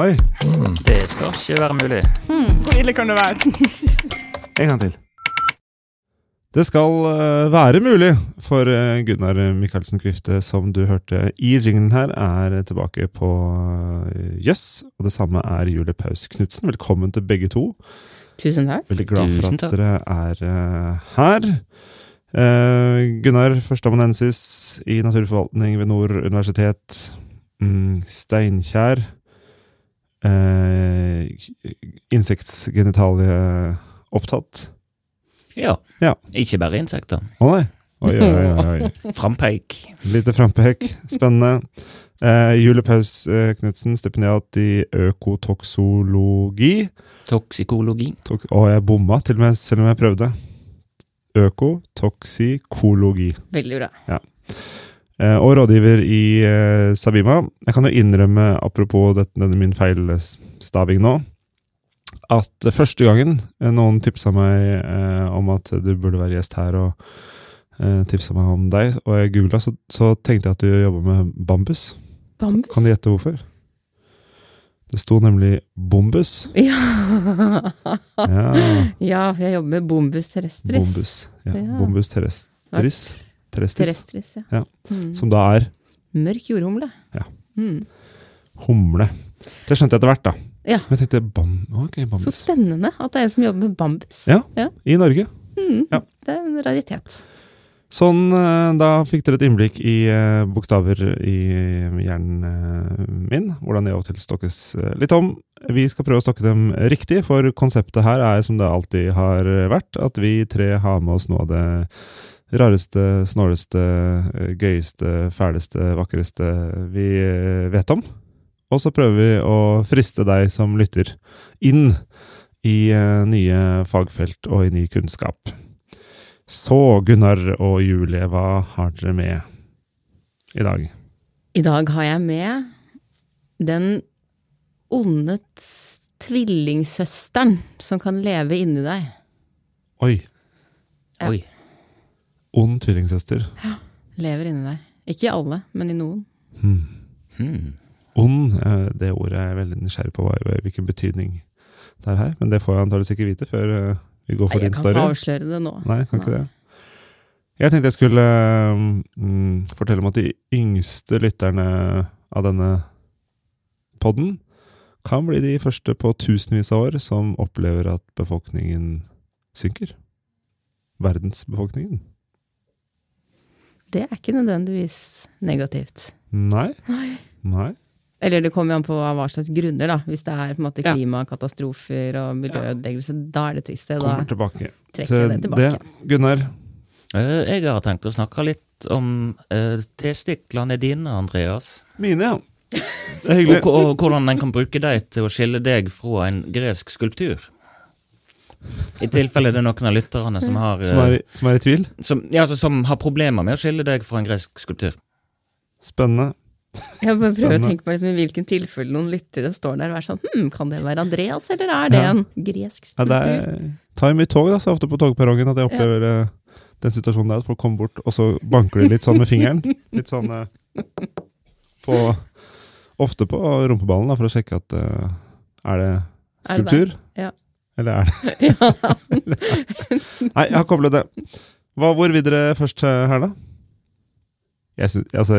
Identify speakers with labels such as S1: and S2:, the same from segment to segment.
S1: Oi,
S2: Det skal ikke være mulig.
S3: Hvor ille kan det være?
S1: en gang til. Det skal eh, være mulig for eh, Gunnar Michaelsen Kvifte, som du hørte i jinglen her, er tilbake på Jøss. Jøss. og det samme er Julie Paus Knutsen. Velkommen til begge to.
S4: Tusen takk.
S1: Veldig glad for at
S2: takk.
S1: dere er eh, her. Eh, Gunnar, førsteamanuensis i naturforvaltning ved Nord universitet. Mm, Steinkjer. Uh, Insektgenitalie opptatt.
S2: Ja.
S1: Ja.
S2: Ikke bare insekter.
S1: Å nei! Oi, oi, oi. oi.
S2: Frampeik.
S1: Lite frampek. Spennende. Eh, Julie Paus eh, Knutsen, stipendiat i økotoksologi.
S2: Toksikologi.
S1: Tok, å, jeg bomma til og med, selv om jeg prøvde. Økotoksikologi.
S4: Veldig bra.
S1: Eh, og rådgiver i eh, Sabima. Jeg kan jo innrømme, apropos dette, denne min feilstaving nå, at første gangen eh, noen tipsa meg eh, om at du burde være gjest her, og eh, tipsa meg om deg, og jeg googla, så, så tenkte jeg at du jobber med bambus.
S4: Bambus?
S1: Kan du gjette hvorfor? Det sto nemlig bombus.
S4: Ja.
S1: Ja,
S4: ja, for jeg jobber med bombus terrestris.
S1: bombus. Ja,
S4: Ja.
S1: bombus terrestris. Terrestris.
S4: Terrestris, ja.
S1: Ja.
S4: Mm.
S1: Som da er
S4: Mørk jordhumle.
S1: Ja.
S4: Mm.
S1: humle. Det skjønte jeg etter hvert, da.
S4: Ja.
S1: Men jeg tenkte bam, ok,
S4: Så spennende at det er en som jobber med bambus.
S1: Ja,
S4: Ja.
S1: i Norge.
S4: Mm.
S1: Ja.
S4: Det er en raritet.
S1: Sånn, eh, da fikk dere et innblikk i eh, bokstaver i hjernen eh, min. Hvordan de av og til stokkes litt om. Vi skal prøve å stokke dem riktig, for konseptet her er som det alltid har vært, at vi tre har med oss noe av det rareste, snåleste, eh, gøyeste, fæleste, vakreste vi eh, vet om. Og så prøver vi å friste deg som lytter inn i eh, nye fagfelt og i ny kunnskap. Så, Gunnar og Julie, hva har dere med i dag?
S4: I dag har jeg med den onde tvillingsøsteren som kan leve inni deg.
S1: Oi,
S4: Ja.
S2: Oi.
S1: Ond tvillingsøster.
S4: Ja, Lever inni deg. Ikke i alle, men i noen.
S1: Hmm.
S2: Hmm.
S1: Ond, eh, det ordet er jeg veldig nysgjerrig på hva, hvilken betydning det er her. Men det får jeg antakeligvis ikke vite før eh, vi går for
S4: Nei, jeg kan ikke avsløre det nå.
S1: Nei, kan ikke det. Jeg tenkte jeg skulle mm, fortelle om at de yngste lytterne av denne podden kan bli de første på tusenvis av år som opplever at befolkningen synker. Verdensbefolkningen.
S4: Det er ikke nødvendigvis negativt.
S1: Nei. Nei.
S4: Eller det kommer an på hva slags grunner, da. Hvis det er på en måte
S1: Ja.
S4: klimakatastrofer og miljøødeleggelse, da er det trist. Da
S1: Kommer tilbake
S4: trekker jeg det tilbake.
S1: det. Gunnar,
S2: Eh, Jeg har tenkt å snakke litt om uh, testiklene dine, Andreas.
S1: mine, ja. Det er
S2: Og,
S1: hyggelig.
S2: og, og hvordan en kan bruke dem til å skille deg fra en gresk skulptur. I tilfelle det er noen av lytterne som har,
S1: Som er,
S2: eh,
S1: i- som er i tvil.
S2: som, ja, altså, som har problemer med å skille deg fra en gresk skulptur.
S1: Spennende.
S4: Jeg bare prøver å tenke på liksom, i hvilken tilfelle noen lyttere står der og er sånn hm, Kan det være Andreas, eller er det
S1: Ja.
S4: en gresk
S1: Ja, det
S4: skulptur?
S1: er, tar mye tog, da, så ofte på togperrongen at jeg opplever ja. den situasjonen der at folk kommer bort, og så banker de litt sånn med fingeren. Litt sånn eh, på Ofte på rumpeballen, da, for å sjekke at eh, Er det
S4: Er det
S1: skulptur?
S4: Ja.
S1: Eller er det Nei, jeg har koblet det. Hva, hvor vil dere først eh, her, da? Jeg synes, Altså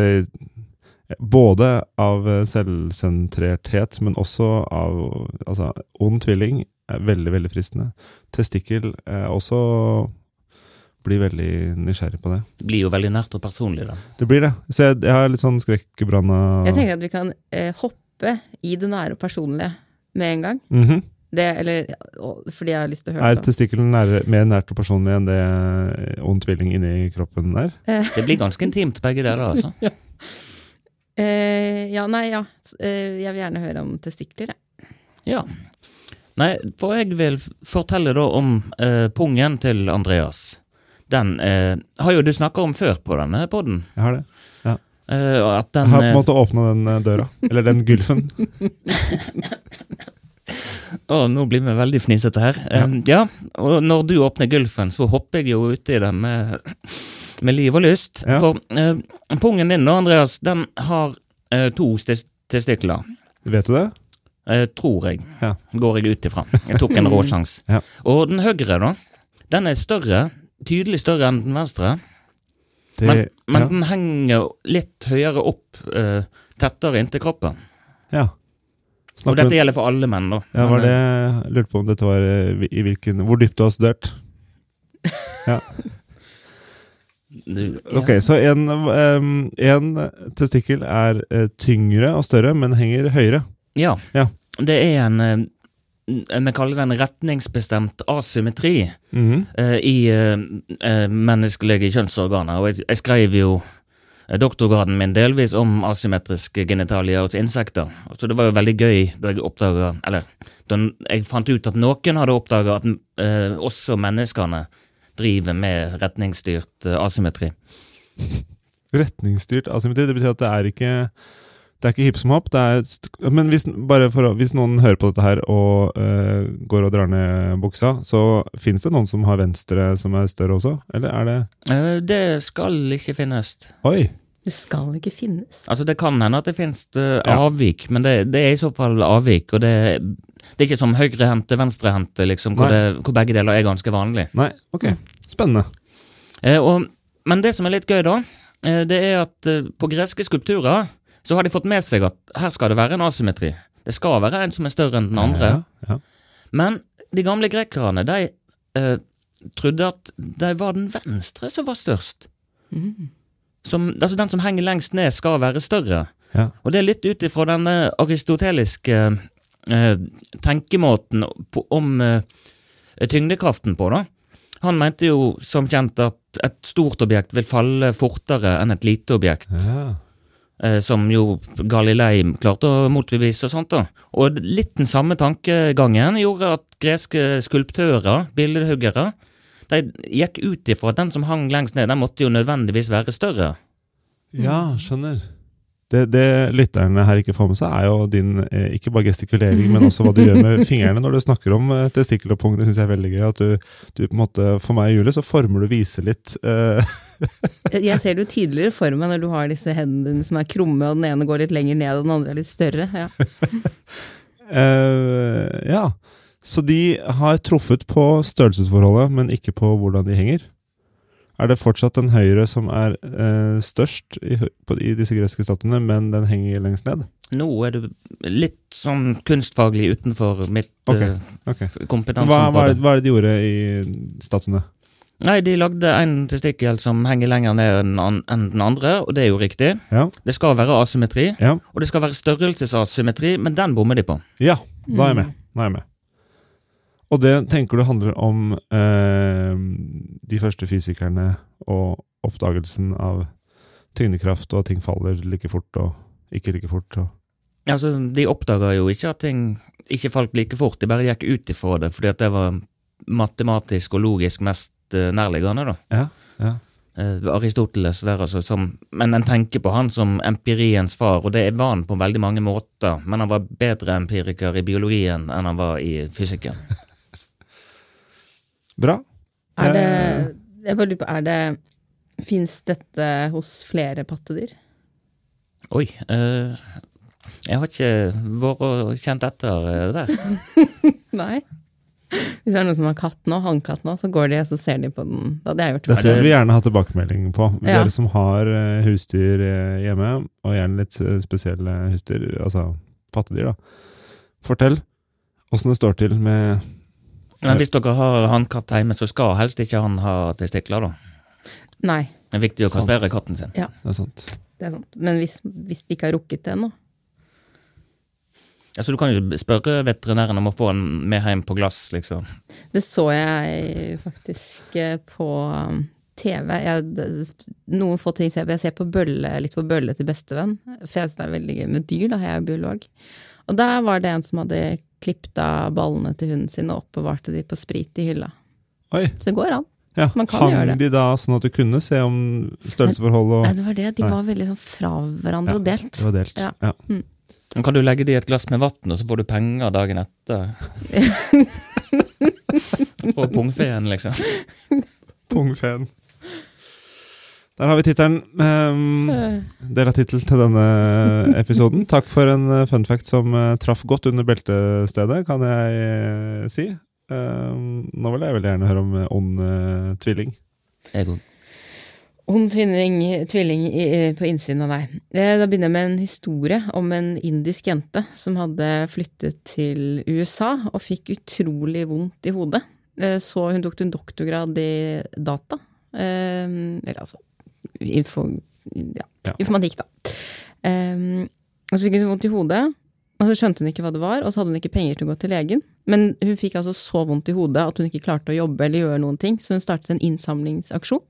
S1: Både av eh, selvsentrerthet, men også av altså, ond tvilling er veldig, veldig fristende. Testikkel er også blir veldig nysgjerrig på det.
S2: Det blir jo veldig nært og personlig, da.
S1: Det blir det. Så jeg, jeg har litt sånn skrekkbranna
S4: Jeg tenker at vi kan eh, hoppe i det nære og personlige med en gang.
S1: Mhm.
S4: Det, eller, fordi jeg har lyst til å høre Er
S1: testikkelen mer nært personlig enn det ond tvilling inni kroppen er?
S2: Det blir ganske intimt, begge deler, altså.
S4: Eh, ja, nei, ja. Eh, jeg vil gjerne høre om testikler, jeg.
S2: Ja. Nei, for jeg vil fortelle da om eh, pungen til Andreas. Den eh, har jo du snakka om før på denne podden.
S1: Jeg har det.
S2: Ja. at
S1: Jeg har på en
S2: eh,
S1: måte åpna den eh, døra. Eller den gulfen.
S2: Å, nå blir vi veldig fnisete her.
S1: Ja.
S2: Eh, ja, og når du åpner gulfen, så hopper jeg jo uti det med, med liv og lyst.
S1: Ja.
S2: For uh, pungen din nå, Andreas, den har uh, to testikler.
S1: Vet du det?
S2: Uh, tror jeg.
S1: Ja.
S2: Går jeg ut ifra. Jeg tok en rå sjanse.
S1: Ja.
S2: Og den høyre, da, den er større. Tydelig større enn den venstre.
S1: Det,
S2: Men, men den henger litt høyere opp, tettere inntil kroppen.
S1: ja.
S2: Og dette gjelder for alle menn, da.
S1: Ja, var det
S2: eh,
S1: jeg lurte på om dette var eh, i hvilken Hvor dypt du har studert?
S2: ja.
S1: Ok, så en, en testikkel er eh, tyngre og større, men henger høyere.
S2: Ja.
S1: Ja.
S2: Det er en Vi kaller det en retningsbestemt asymmetri
S1: mm
S2: -hmm. i menneskelige kjønnsorganer. Og jeg, jeg skrev jo doktorgraden min delvis om asymmetriske genitalier hos insekter. Så det var jo veldig gøy da jeg oppdaga Eller da jeg fant ut at noen hadde oppdaga at eh, også menneskene driver med retningsstyrt eh, asymmetri.
S1: Retningsstyrt asymmetri, det betyr at det er ikke det er ikke hipp som hopp. Det men hvis, for, hvis noen hører på dette her og eh, går og drar ned buksa, så fins det noen som har venstre som er større også? Eller er det
S2: Eh, det skal ikke finnes.
S1: Oi!
S4: Det skal ikke finnes.
S2: Altså Det kan hende at det finnes eh,
S1: Ja.
S2: avvik, men det, det er i så fall avvik. Og det, det er ikke som høyrehendte, venstrehendte, liksom, hvor, det, hvor begge deler er ganske vanlig.
S1: Nei, ok. Spennende.
S2: Eh, og, men det som er litt gøy, da, eh, det er at eh, på greske skulpturer så har de fått med seg at her skal det være en asymmetri. Det skal være en som er større enn den andre.
S1: Ja, ja.
S2: Men de gamle grekerne de eh, trodde at det var den venstre som var størst. Som, altså Den som henger lengst ned, skal være større.
S1: Ja.
S2: Og det er litt ut ifra denne aristoteliske eh, tenkemåten på, om eh, tyngdekraften på, da. Han mente jo som kjent at et stort objekt vil falle fortere enn et lite objekt.
S1: Ja.
S2: Eh, som jo Galilei klarte å motbevise og sånt. da. Og litt den samme tankegangen gjorde at greske skulptører, billedhuggere, de gikk ut ifra at den som hang lengst ned, den måtte jo nødvendigvis være større.
S1: Ja, skjønner. Det, det lytterne her ikke får med seg, er jo din eh, ikke bare gestikulering, men også hva du gjør med fingrene når du snakker om eh, testikkel og pung. Det syns jeg er veldig gøy. At du, du på en måte, For meg og Julie så former du viser litt. Uh.
S4: Jeg ser det jo tydeligere for meg når du har disse hendene dine som er krumme, og den ene går litt lenger ned, og den andre er litt større. Ja.
S1: uh, ja. Så de har truffet på størrelsesforholdet, men ikke på hvordan de henger. Er det fortsatt den høyre som er eh, størst i, på, i disse greske statuene, men den henger lengst ned?
S2: Nå er du litt sånn kunstfaglig utenfor mitt
S1: okay,
S2: okay.
S1: kompetanse. Hva, hva, det- hva er det de gjorde i statuene?
S2: Nei, de lagde en testikkel som henger lenger ned enn enn den andre, og det er jo riktig.
S1: Ja,
S2: Det skal være asymmetri,
S1: ja.
S2: og det skal være størrelsesasymmetri, men den bommer de på.
S1: Ja, da er jeg med. Da er jeg med. Og det tenker du handler om eh, de første fysikerne og oppdagelsen av tyngdekraft, og at ting faller like fort og ikke like fort. Og...
S2: Altså, De oppdaga jo ikke at ting ikke falt like fort, de bare gikk ut ifra det fordi at det var matematisk og logisk mest eh, nærliggende, da.
S1: Ja, ja.
S2: Eh, Aristoteles der, altså, som Men en tenker på han som empiriens far, og det var han på veldig mange måter, men han var bedre empiriker i biologien enn han var i fysikken.
S1: Bra.
S4: Er det,
S1: Eh.
S4: jeg bare lurer på, er det Fins dette hos flere pattedyr?
S2: Oi. eh, jeg har ikke vært og kjent etter det der.
S4: Nei. Hvis det er noen som har katt nå, hannkatt nå, så går de og så ser de på den. Det hadde jeg gjort.
S1: Dette vil vi gjerne ha tilbakemelding på.
S4: Ja.
S1: Dere som har eh, husdyr eh, hjemme, og gjerne litt eh, spesielle husdyr, altså pattedyr, da. Fortell åssen det står til med
S2: Men hvis dere har hannkatt hjemme, så skal helst ikke han ha testikler, da.
S4: Nei,
S2: Det er viktig å kastrere katten sin.
S1: Det er sant.
S4: det er sant. Men hvis, hvis de ikke har rukket det ennå
S2: Altså, du kan jo spørre veterinæren om å få han med hjem på glass, liksom.
S4: Det så jeg faktisk eh, på um, TV. Jeg, noen få ting ser jeg på. Jeg ser på bølle, litt på Bølle til bestevenn. For jeg syns det er veldig gøy med dyr, da. Jeg er biolog. Og der var det en som hadde klippet av ballene til hunden sin og oppbevarte de på sprit i hylla.
S1: Oi.
S4: Så det går an.
S1: Ja,
S4: Man kan gjøre
S1: Hang de da sånn at du kunne se om størrelsesforhold og
S4: Nei, det var det. De var veldig sånn fra hverandre
S1: Ja,
S4: og delt.
S1: Det var delt.
S4: Ja.
S1: Ja.
S2: Men Kan du legge det i et glass med vann, og så får du penger dagen etter? Fra pungfeen, liksom.
S1: Pungfen. Der har vi tittelen. Um, del av tittelen til denne episoden. Takk for en eh, fun fact som uh, traff godt under beltestedet, kan jeg uh, si. Um, nå vil jeg veldig gjerne høre om ond uh, tvilling.
S2: Òg.
S4: Ond tvilling, tvilling i, på innsiden av deg. Eh, Da begynner jeg med en historie om en indisk jente som hadde flyttet til USA og fikk utrolig vondt i hodet. Eh, Så hun tok en doktorgrad i data. Eh, Eller altså info, ja,
S1: Ja.
S4: informatikk, da. Um, Og så fikk hun så vondt i hodet, og så skjønte hun ikke hva det var, og så hadde hun ikke penger til å gå til legen. Men hun fikk altså så vondt i hodet at hun ikke klarte å jobbe eller gjøre noen ting, så hun startet en innsamlingsaksjon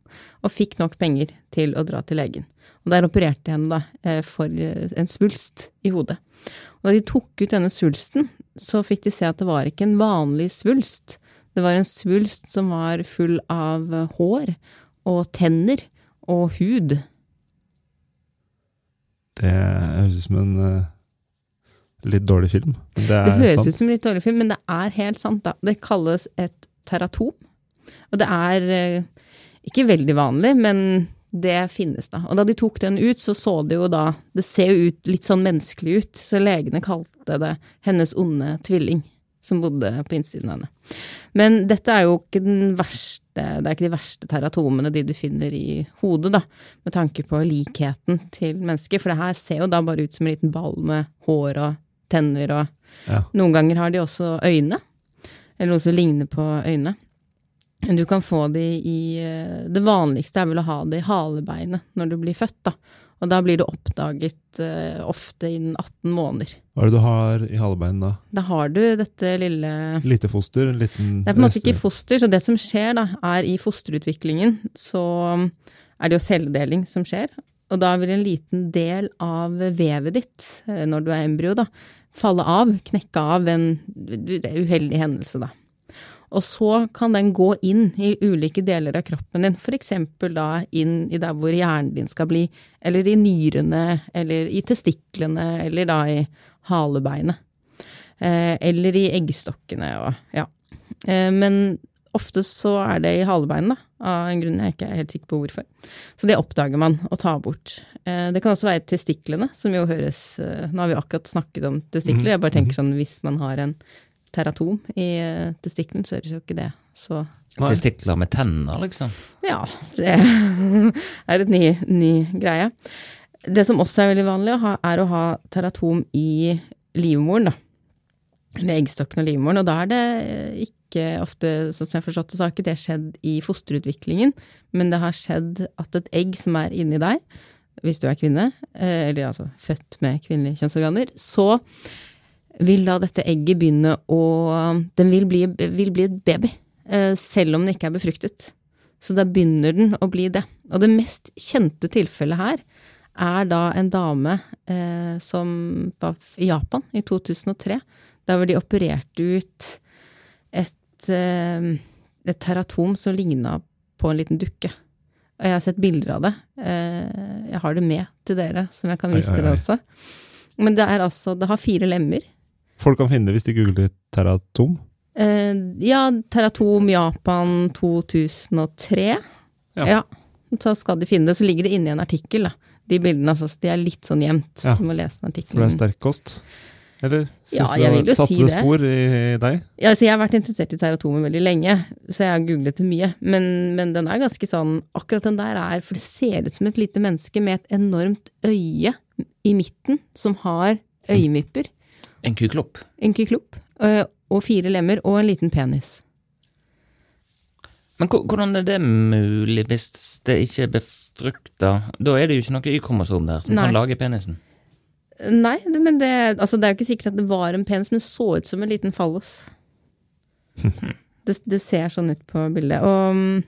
S4: og fikk nok penger til å dra til legen. Og der opererte de henne da eh, for eh, en svulst i hodet. Og da de tok ut denne svulsten, så fikk de se at det var ikke en vanlig svulst. Det var en svulst som var full av hår og tenner og hud.
S1: Det høres ut som en uh, litt dårlig film. Det
S4: Det høres
S1: sant.
S4: ut som en litt dårlig film, men det er helt sant, da. Det kalles et teratom. Og det er uh, ikke veldig vanlig, men det finnes, da. Og da de tok den ut, så så det jo da Det ser jo ut litt sånn menneskelig ut, så legene kalte det hennes onde tvilling, som bodde på innsiden av henne. Men dette er jo ikke den verste Det er ikke de verste teratomene, de du finner i hodet, da, med tanke på likheten til mennesker, for det her ser jo da bare ut som en liten ball med hår og tenner og
S1: Ja.
S4: noen ganger har de også øyne, eller noe som ligner på øyne. Men du kan få de i eh, Det vanligste er vel å ha det i halebeinet når du blir født, da. Og da blir det oppdaget uh, ofte innen 18 måneder.
S1: Hva er det du har i halebeinen da?
S4: Da har du dette lille
S1: Lite foster? En liten
S4: Det er på en måte ikke foster, så det som skjer da, er i fosterutviklingen, så er det jo celledeling som skjer. Og da vil en liten del av vevet ditt, eh, når du er embryo, da, falle av, knekke av ved en en uheldig hendelse, da. Og så kan den gå inn i ulike deler av kroppen din, for eksempel da inn i der hvor hjernen din skal bli, eller i nyrene, eller i testiklene, eller da i halebeinet. Eh, eller i eggstokkene og ja. Eh, men ofte så er det i halebeinet, da, av en grunn jeg ikke er helt sikker på hvorfor. Så det oppdager man å ta bort. Eh, det kan også være testiklene, som jo høres Nå har vi akkurat snakket om testikler, jeg bare tenker sånn hvis man har en teratom i testiklen, testikkelen, så det jo ikke det så
S2: Testikler med tenner, liksom.
S4: ja, det er et ny, ny greie. Det som også er veldig vanlig, å ha, er å ha teratom i livmoren, da. Eller eggstokken og livmoren. Og da er det ikke ofte, sånn som jeg har forstått det, så har ikke det skjedd i fosterutviklingen, men det har skjedd at et egg som er inni deg, hvis du er kvinne, eh, eller altså født med kvinnelige kjønnsorganer, så vil da dette egget begynne å Den vil bli, vil bli et baby, eh, selv om den ikke er befruktet. Så da begynner den å bli det. Og det mest kjente tilfellet her er da en dame eh, som var i Japan i 2003. Der hvor de opererte ut et, eh, et teratom som ligna på en liten dukke. Og jeg har sett bilder av det. Eh, jeg har det med til dere, som jeg kan vise til dere også. Men det er altså Det har fire lemmer.
S1: Folk kan finne det hvis de googler teratom.
S4: Eh, ja, Teratom Japan 2003.
S1: Ja.
S4: Ja. Så skal de finne det. Så ligger det inne i en artikkel, da. De bildene, altså. De er litt sånn gjemt.
S1: Ja.
S4: Du må lese den
S1: For det er
S4: artikkelen.
S1: sterk kost? Eller?
S4: Ja,
S1: du
S4: jeg vil jo
S1: satte
S4: si
S1: det spor i deg?
S4: Ja, altså, jeg har vært interessert i teratomer veldig lenge, så jeg har googlet det mye. Men, men den er ganske sånn Akkurat den der er For det ser ut som et lite menneske med et enormt øye i midten, som har øyenvipper,
S2: En kuklopp.
S4: en kyklop, øh, og fire lemmer, og en liten penis.
S2: Men hvordan er det mulig hvis det ikke er befrukta? Da er det jo ikke noe Y-kromosom der som
S4: Nei.
S2: kan lage penisen.
S4: Nei, men det, altså, det er jo ikke sikkert at det var en penis, men det så ut som en liten fallos. det, det ser sånn ut på bildet. Og mm,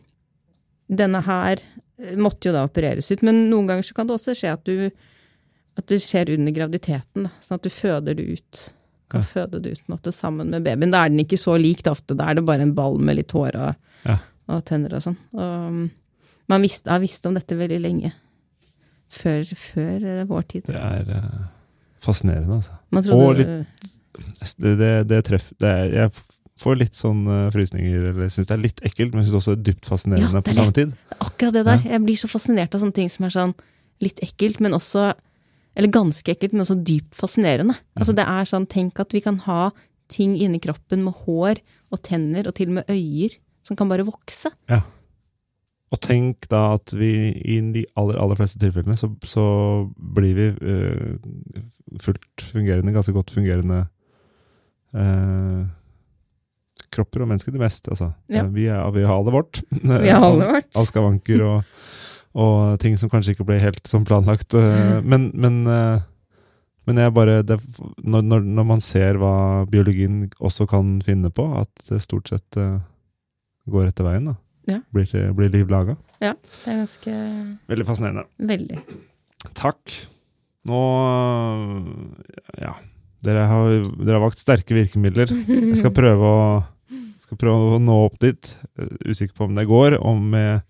S4: denne her eh, måtte jo da opereres ut, men noen ganger så kan det også skje at du at det skjer under graviditeten, da, sånn at du føder det ut. Kan
S1: Ja.
S4: føde det ut måte, sammen med babyen. Da er den ikke så lik det ofte, da er det bare en ball med litt hår og,
S1: Ja.
S4: og tenner og sånn. Og mm, man visste, har visst om dette veldig lenge. Før, før eh, vår tid.
S1: Det er uh, fascinerende, altså. Og litt- Det, det, det treffer det er, Jeg får litt sånn eh, frysninger, eller syns det er litt ekkelt, men syns også det er dypt fascinerende
S4: Ja, det er
S1: på samme tid.
S4: Akkurat det der. Jeg blir så fascinert av sånne ting som er sånn litt ekkelt, men også Eller ganske ekkelt, men også dypt fascinerende. Altså det er sånn, Tenk at vi kan ha ting inni kroppen med hår og tenner og til og med øyer som kan bare vokse.
S1: Ja. Og tenk da at vi i de aller, aller fleste tilfellene så, så blir vi eh, fullt fungerende, ganske godt fungerende eh, kropper og mennesker. Det meste, altså.
S4: Ja.
S1: Eh, Vi, er, vi har alle vårt.
S4: Vi har alle vårt.
S1: Av skavanker og, og ting som kanskje ikke ble helt som planlagt. eh, Men, men, eh, men jeg bare det, når, når, man ser hva biologien også kan finne på, at det stort sett eh, går etter veien, da.
S4: Ja.
S1: Blir, blir liv laga.
S4: Det er ganske
S1: Veldig fascinerende.
S4: Veldig.
S1: Takk. Nå Ja. Dere har, dere har valgt sterke virkemidler. Jeg skal prøve å, skal prøve å nå opp dit. Usikker på om det går, om med,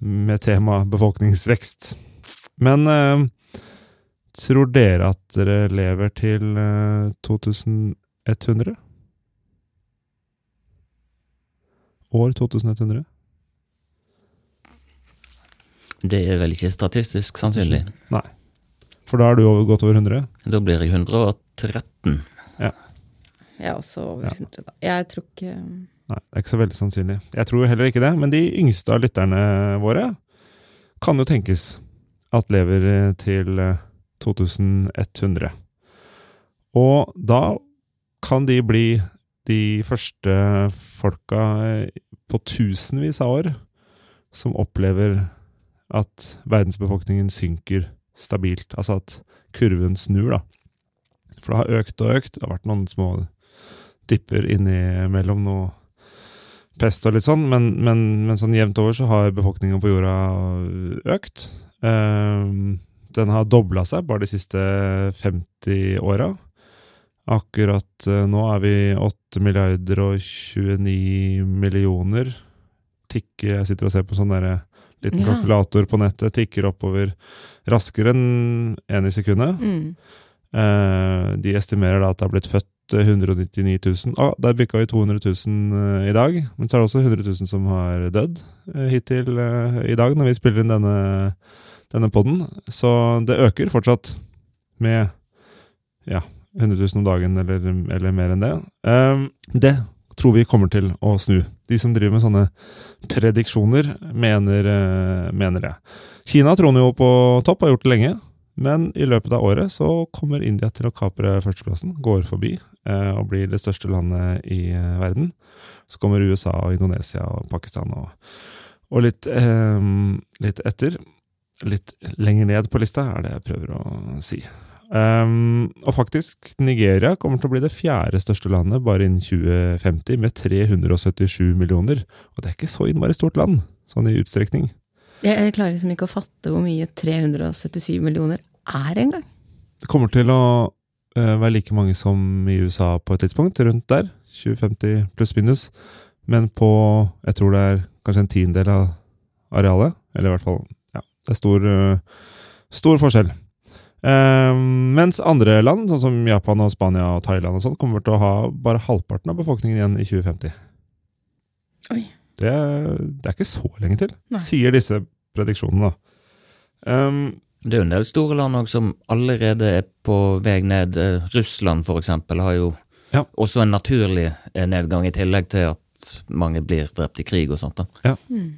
S1: med tema befolkningsvekst. Men eh, tror dere at dere lever til eh, 2100? År 2100?
S2: Det er vel ikke statistisk sannsynlig. Nei.
S1: For da er du over, godt over 100?
S2: Da blir jeg 113. Ja.
S4: Jeg er også over 100, da. Jeg tror ikke
S1: Nei, det er ikke så veldig sannsynlig. Jeg tror heller ikke det, men de yngste av lytterne våre kan jo tenkes at lever eh, til eh, 2100. Og da kan de bli de første folka eh, på tusenvis av år som opplever at verdensbefolkningen synker stabilt. Altså at kurven snur, da. For det har økt og økt. Det har vært noen små dipper innimellom noe pest og litt sånn, men, men, men sånn jevnt over så har befolkningen på jorda økt. Ehm, den har dobla seg bare de siste 50 åra. Akkurat eh, nå er vi 8 milliarder og 29 millioner. Tikker, jeg sitter og ser på sånn derre liten
S4: Ja.
S1: kalkulator på nettet, tikker oppover raskere enn én i sekundet.
S4: mm.
S1: Eh, de estimerer da at det har blitt født eh, 199 000. Ah, der bikka vi 200 000 eh, i dag. Men så er det også 100 000 som har dødd eh, hittil eh, i dag, når vi spiller inn denne, denne podden. Så det øker fortsatt med ja, 100 000 om dagen eller, eller mer enn det. Eh, det tror vi kommer til å snu. De som driver med sånne prediksjoner, mener, mener det. Kina troner jo på topp, har gjort det lenge. Men i løpet av året så kommer India til å kapre førsteplassen, går forbi eh, og blir det største landet i eh, verden. Så kommer USA og Indonesia og Pakistan og, og litt, eh, litt etter. Litt lenger ned på lista er det jeg prøver å si. Um, og faktisk, Nigeria kommer til å bli det fjerde største landet bare innen 2050, med 377 millioner. Og det er ikke så innmari stort land, sånn i utstrekning.
S4: jeg, klarer liksom ikke å fatte hvor mye 377 millioner er engang.
S1: Det kommer til å eh, være like mange som i USA på et tidspunkt, rundt der. 2050 pluss minus. Men på jeg tror det er kanskje en tiendedel av arealet. Eller i hvert fall Ja, det er stor, eh, stor forskjell. Eh, mens andre land, sånn som Japan og Spania og Thailand, og sånn, kommer til å ha bare halvparten av befolkningen igjen i 2050.
S4: Oi.
S1: Det, det er ikke så lenge til,
S4: Nei.
S1: sier disse prediksjonene. Um,
S2: Det er jo en del store land òg som allerede er på vei ned. Eh, Russland for eksempel har jo
S1: Ja.
S2: også en naturlig eh, nedgang, i tillegg til at mange blir drept i krig og sånt. da.
S4: Mm.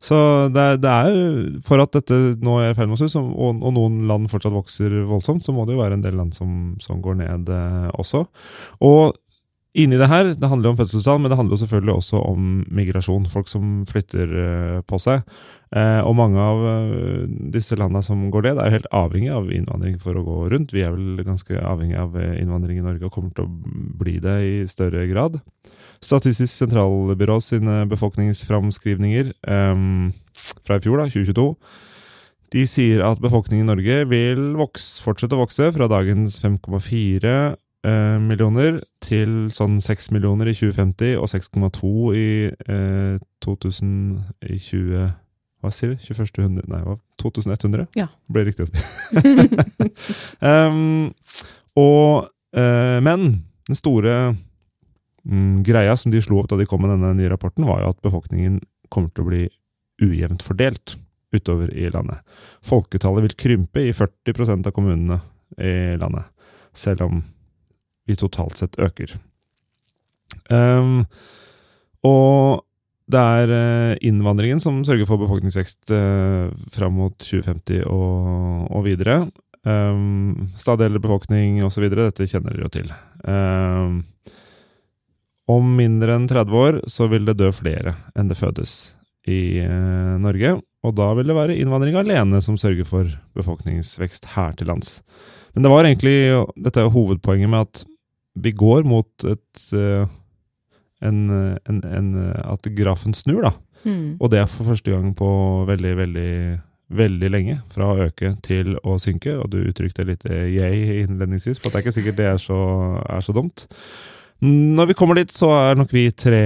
S1: Så det er, det er For at dette nå er i ferd med å snu, og, og noen land fortsatt vokser voldsomt, så må det jo være en del land som, som går ned eh, også. Og inni det her, det handler jo om fødselstall, men det handler jo selvfølgelig også om migrasjon. Folk som flytter eh, på seg. Eh, og mange av eh, disse landene som går ned, er jo helt avhengig av innvandring for å gå rundt. Vi er vel ganske avhengig av innvandring i Norge og kommer til å bli det i større grad. Statistisk sentralbyrå sine befolkningsframskrivninger um, fra i fjor, da, 2022, de sier at befolkningen i Norge vil vokse, fortsette å vokse fra dagens 5,4 eh, millioner til sånn 6 millioner i 2050 og 6,2 i eh, 2000 i 20... Hva sier du? 21. hundre... Nei, hva? 2100?
S4: Ja.
S1: Det Ble riktig å si. um, og, eh, men den store mm, greia som de slo opp da de kom med denne nye rapporten, var jo at befolkningen kommer til å bli ujevnt fordelt utover i landet. Folketallet vil krympe i 40% av kommunene i landet, selv om vi totalt sett øker. Um, og det er eh, innvandringen som sørger for befolkningsvekst uh, fram mot 2050 og, og videre. Um, stadig eldre befolkning osv. Dette kjenner dere jo til. Um, om mindre enn 30 år så vil det dø flere enn det fødes i uh, Norge. Og da vil det være innvandring alene som sørger for befolkningsvekst her til lands. Men det var egentlig, dette er hovedpoenget med at vi går mot et uh, en, en, en, At grafen snur, da.
S4: Mm.
S1: Og det er for første gang på veldig, veldig, veldig lenge. Fra å øke til å synke. Og du uttrykte litt yay innledningsvis på at det er ikke sikkert det er så, er så dumt. Når vi kommer dit, så er nok vi tre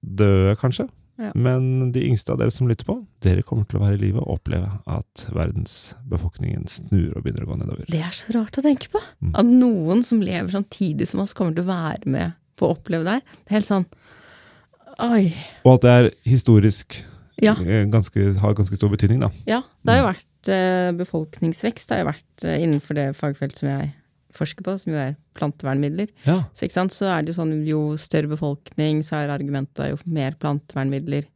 S1: døde, kanskje.
S4: Ja.
S1: Men de yngste av dere som lytter på, dere kommer til å være i live og oppleve at verdensbefolkningen snur og begynner å gå nedover.
S4: Det er så rart å tenke på.
S1: Mm.
S4: At noen som lever samtidig som oss, kommer til å være med på å oppleve det her. Det er helt sånn Oi.
S1: Og at det er historisk
S4: Ja.
S1: eh, ganske, har ganske stor betydning, da.
S4: Ja, det har jo vært eh, befolkningsvekst. Det har jo vært eh, innenfor det fagfeltet som jeg forsker på, som jo er plantevernmidler.
S1: Ja.
S4: Så, så er det jo sånn jo større befolkning, så er argumentet jo mer plantevernmidler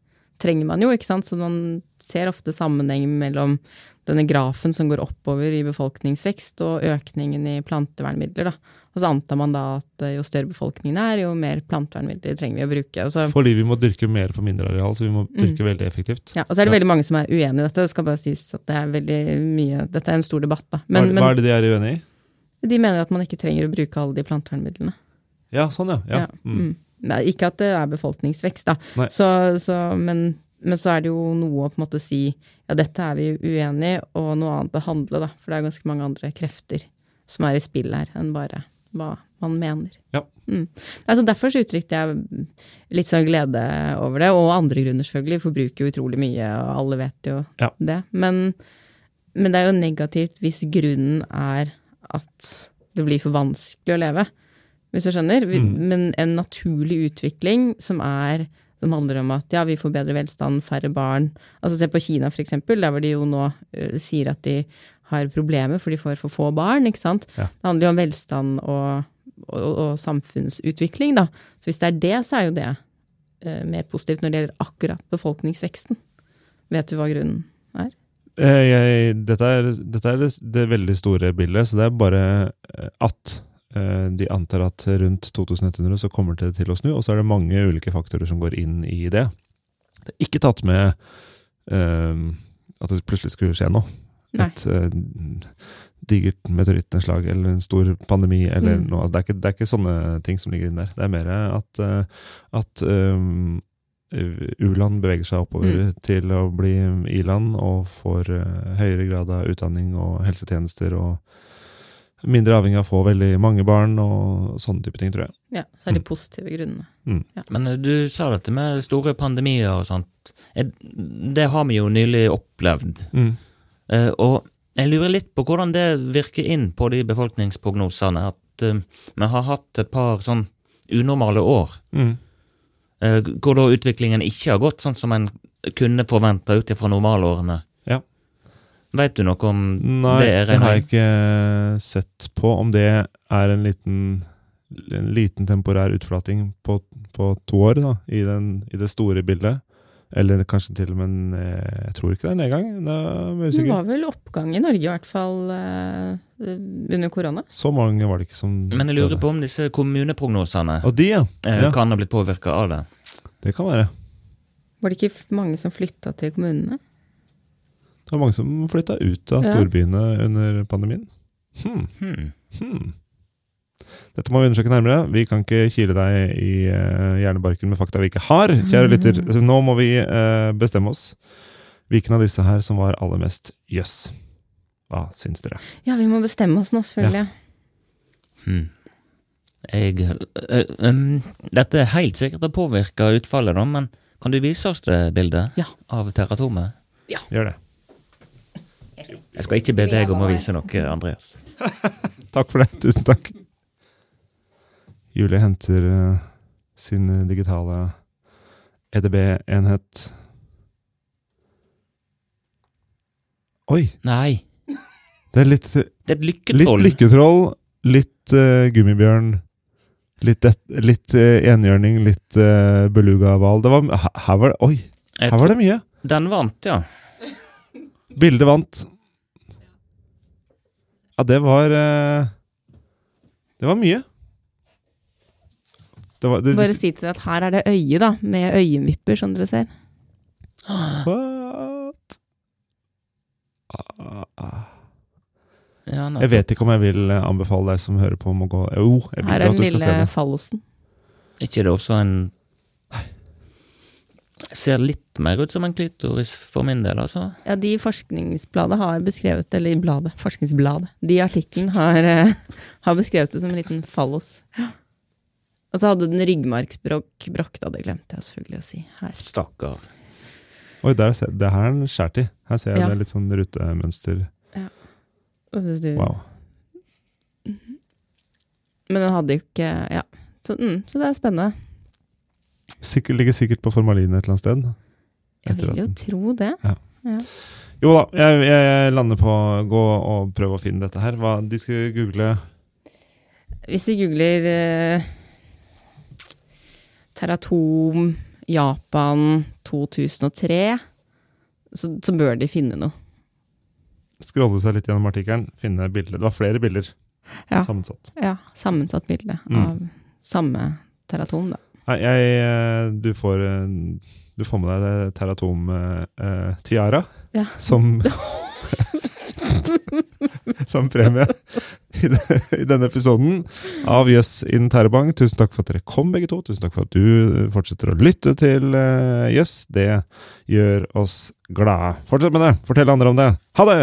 S4: trenger man jo, ikke sant. Så man ser ofte sammenheng mellom denne grafen som går oppover i befolkningsvekst, og økningen i plantevernmidler, da. Og så antar man da at jo større befolkningen er, jo mer plantevernmidler trenger vi å bruke. Altså,
S1: Fordi vi må dyrke mer for mindre areal, så vi må dyrke veldig effektivt.
S4: ja, og så er det
S1: Ja.
S4: veldig mange som er uenig i dette. Det skal bare sies at det er veldig mye Dette er en stor debatt, da. Men,
S1: hva, hva er det de er uenig i?
S4: De mener at man ikke trenger å bruke alle de plantevernmidlene.
S1: Ja, sånn, ja. ja.
S4: Ja,
S1: Mm.
S4: mm. Nei, ikke at det er befolkningsvekst, da. Så, så, men, men så er det jo noe å på en måte si ja, dette er vi uenig i, og noe annet å handle, da. For det er ganske mange andre krefter som er i spill her, enn bare hva man mener.
S1: Ja.
S4: Mm. Altså, derfor så uttrykte jeg litt sånn glede over det, og andre grunner selvfølgelig. Forbruker jo utrolig mye, og alle vet jo
S1: Ja.
S4: det. Men, men det er jo negativt hvis grunnen er at det blir for vanskelig å leve hvis du skjønner.
S1: Mm.
S4: Men en naturlig utvikling som er som handler om at ja, vi får bedre velstand, færre barn. Altså Se på Kina, for eksempel, der hvor de jo nå uh, sier at de har problemer for de får for få barn. ikke sant?
S1: Ja.
S4: Det handler jo om velstand og, og, og samfunnsutvikling, da. Så hvis det er det, så er jo det uh, mer positivt når det gjelder akkurat befolkningsveksten. Vet du hva grunnen er?
S1: Eh, jeg, dette er, dette er det, det veldig store bildet, så det er bare eh, at eh, de antar at rundt 2100 så kommer det til å snu, og så er det mange ulike faktorer som går inn i det. Det er ikke tatt med eh, at det plutselig skulle skje noe.
S4: Nei.
S1: Et eh, digert meteorittnedslag eller en stor pandemi eller
S4: Mm.
S1: noe. Altså, det, er ikke, det er ikke sånne ting som ligger inne der. Det er mer at, at um, U-land beveger seg oppover
S4: Mm.
S1: til å bli i-land og får eh, høyere grad av utdanning og helsetjenester og mindre avhengig av å få veldig mange barn og sånne type ting, tror jeg.
S4: Ja, så er de
S1: Mm.
S4: positive grunnene.
S2: Men eh, du sa dette med store pandemier og sånt. Eh, Det har vi jo nylig opplevd. Eh, Og jeg lurer litt på hvordan det virker inn på de befolkningsprognosene. At eh, vi har hatt et par sånn unormale år,
S1: Mm.
S2: Eh, hvor da utviklingen ikke har gått sånn som en kunne forventa ut ifra normalårene.
S1: Ja.
S2: Veit du noe om
S1: Nei,
S2: det? er
S1: det har jeg ikke sett på. Om det er en liten, en liten temporær utflating på, på to år da, i, den, i det store bildet. Eller kanskje til og med en eh, Jeg tror ikke det er nedgang. Det er
S4: Det var vel oppgang i Norge, i hvert fall eh, under korona.
S1: Så mange var det ikke som
S2: Men jeg lurer på om disse kommuneprognosene
S1: Og de, ja.
S2: eh,
S1: ja.
S2: kan ha blitt påvirka av det.
S1: Det kan være.
S4: Var det ikke mange som flytta til kommunene?
S1: Det var mange som flytta ut av
S4: Ja.
S1: storbyene under pandemien. Hmm.
S2: Hmm.
S1: Hmm. Dette må vi undersøke nærmere. Vi kan ikke kile deg i eh, hjernebarken med fakta vi ikke har, kjære lytter. Så nå må vi eh, bestemme oss. Hvilken av disse her som var aller mest jøss? Hva syns dere?
S4: Ja, vi må bestemme oss nå, selvfølgelig.
S2: Hmm. Jeg ø, øm, Dette er helt sikkert å påvirke utfallet, da, men kan du vise oss det bildet
S4: Ja.
S2: av teratomet?
S1: Gjør det.
S2: Jeg skal ikke be deg om å vise noe, Andreas.
S1: Takk for det. Tusen takk. Julie henter eh, sin digitale EDB-enhet. Oi!
S2: Nei,
S1: Det er litt,
S2: det er et
S1: litt
S2: lykketroll.
S1: lykketroll, litt uh, gummibjørn, litt, det- litt eh, enhjørning, litt uh, belugahval. Her, her var det Oi!
S2: Jeg
S1: Her var det mye.
S2: Den vant, ja.
S1: Bildet vant. Ja, det var uh, Det var mye. Det var, det,
S4: Bare si til deg at her er det øye, da, med øyenvipper, som dere ser.
S1: What? Ah, ah.
S2: ja
S1: Jeg vet ikke om jeg vil eh, anbefale deg som hører på om å gå Jo, jeg vil
S4: Her er
S1: at
S4: den
S1: du skal se
S4: lille
S1: fallosen.
S4: fallosen.
S2: ikke det også en Jeg ser litt mer ut som en klitoris for min del, altså.
S4: Ja, de forskningsbladet har beskrevet, eller i bladet, forskningsbladet, de i artikkelen har, eh, har beskrevet det som en liten fallos. Ja. Og så hadde den ryggmargsbrokk, brokk, da, det glemte jeg selvfølgelig å si her.
S2: Stakkar.
S1: Oi, der det her er den skjært i. Her ser jeg
S4: Ja.
S1: det litt sånn rutemønster.
S4: Og så du-
S1: Wow.
S4: Men den hadde jo ikke Ja. Så, mm, så det er spennende.
S1: Sikkert, ligger sikkert på formalin et eller annet sted.
S4: Jeg vil jo tro det.
S1: Jo da, jeg, jeg, lander på å gå og prøve å finne dette her. Hva, de skal google
S4: Hvis de googler eh, Teratom Japan 2003, så, så bør de finne noe.
S1: Skrolle seg litt gjennom artikkelen, finne bilder. Det var flere bilder
S4: Ja.
S1: sammensatt.
S4: Ja, sammensatt bilde
S1: Mm.
S4: av samme teratom, da.
S1: Nei, jeg, eh, du, får, eh, du får med deg Teratom-tiara
S4: Ja.
S1: som Som premie i, denne episoden av Jøss yes in Terrebang. Tusen takk for at dere kom, begge to. Tusen takk for at du fortsetter å lytte til eh, yes. Det gjør oss glade. Fortsett med det. Fortell andre om det. Ha det!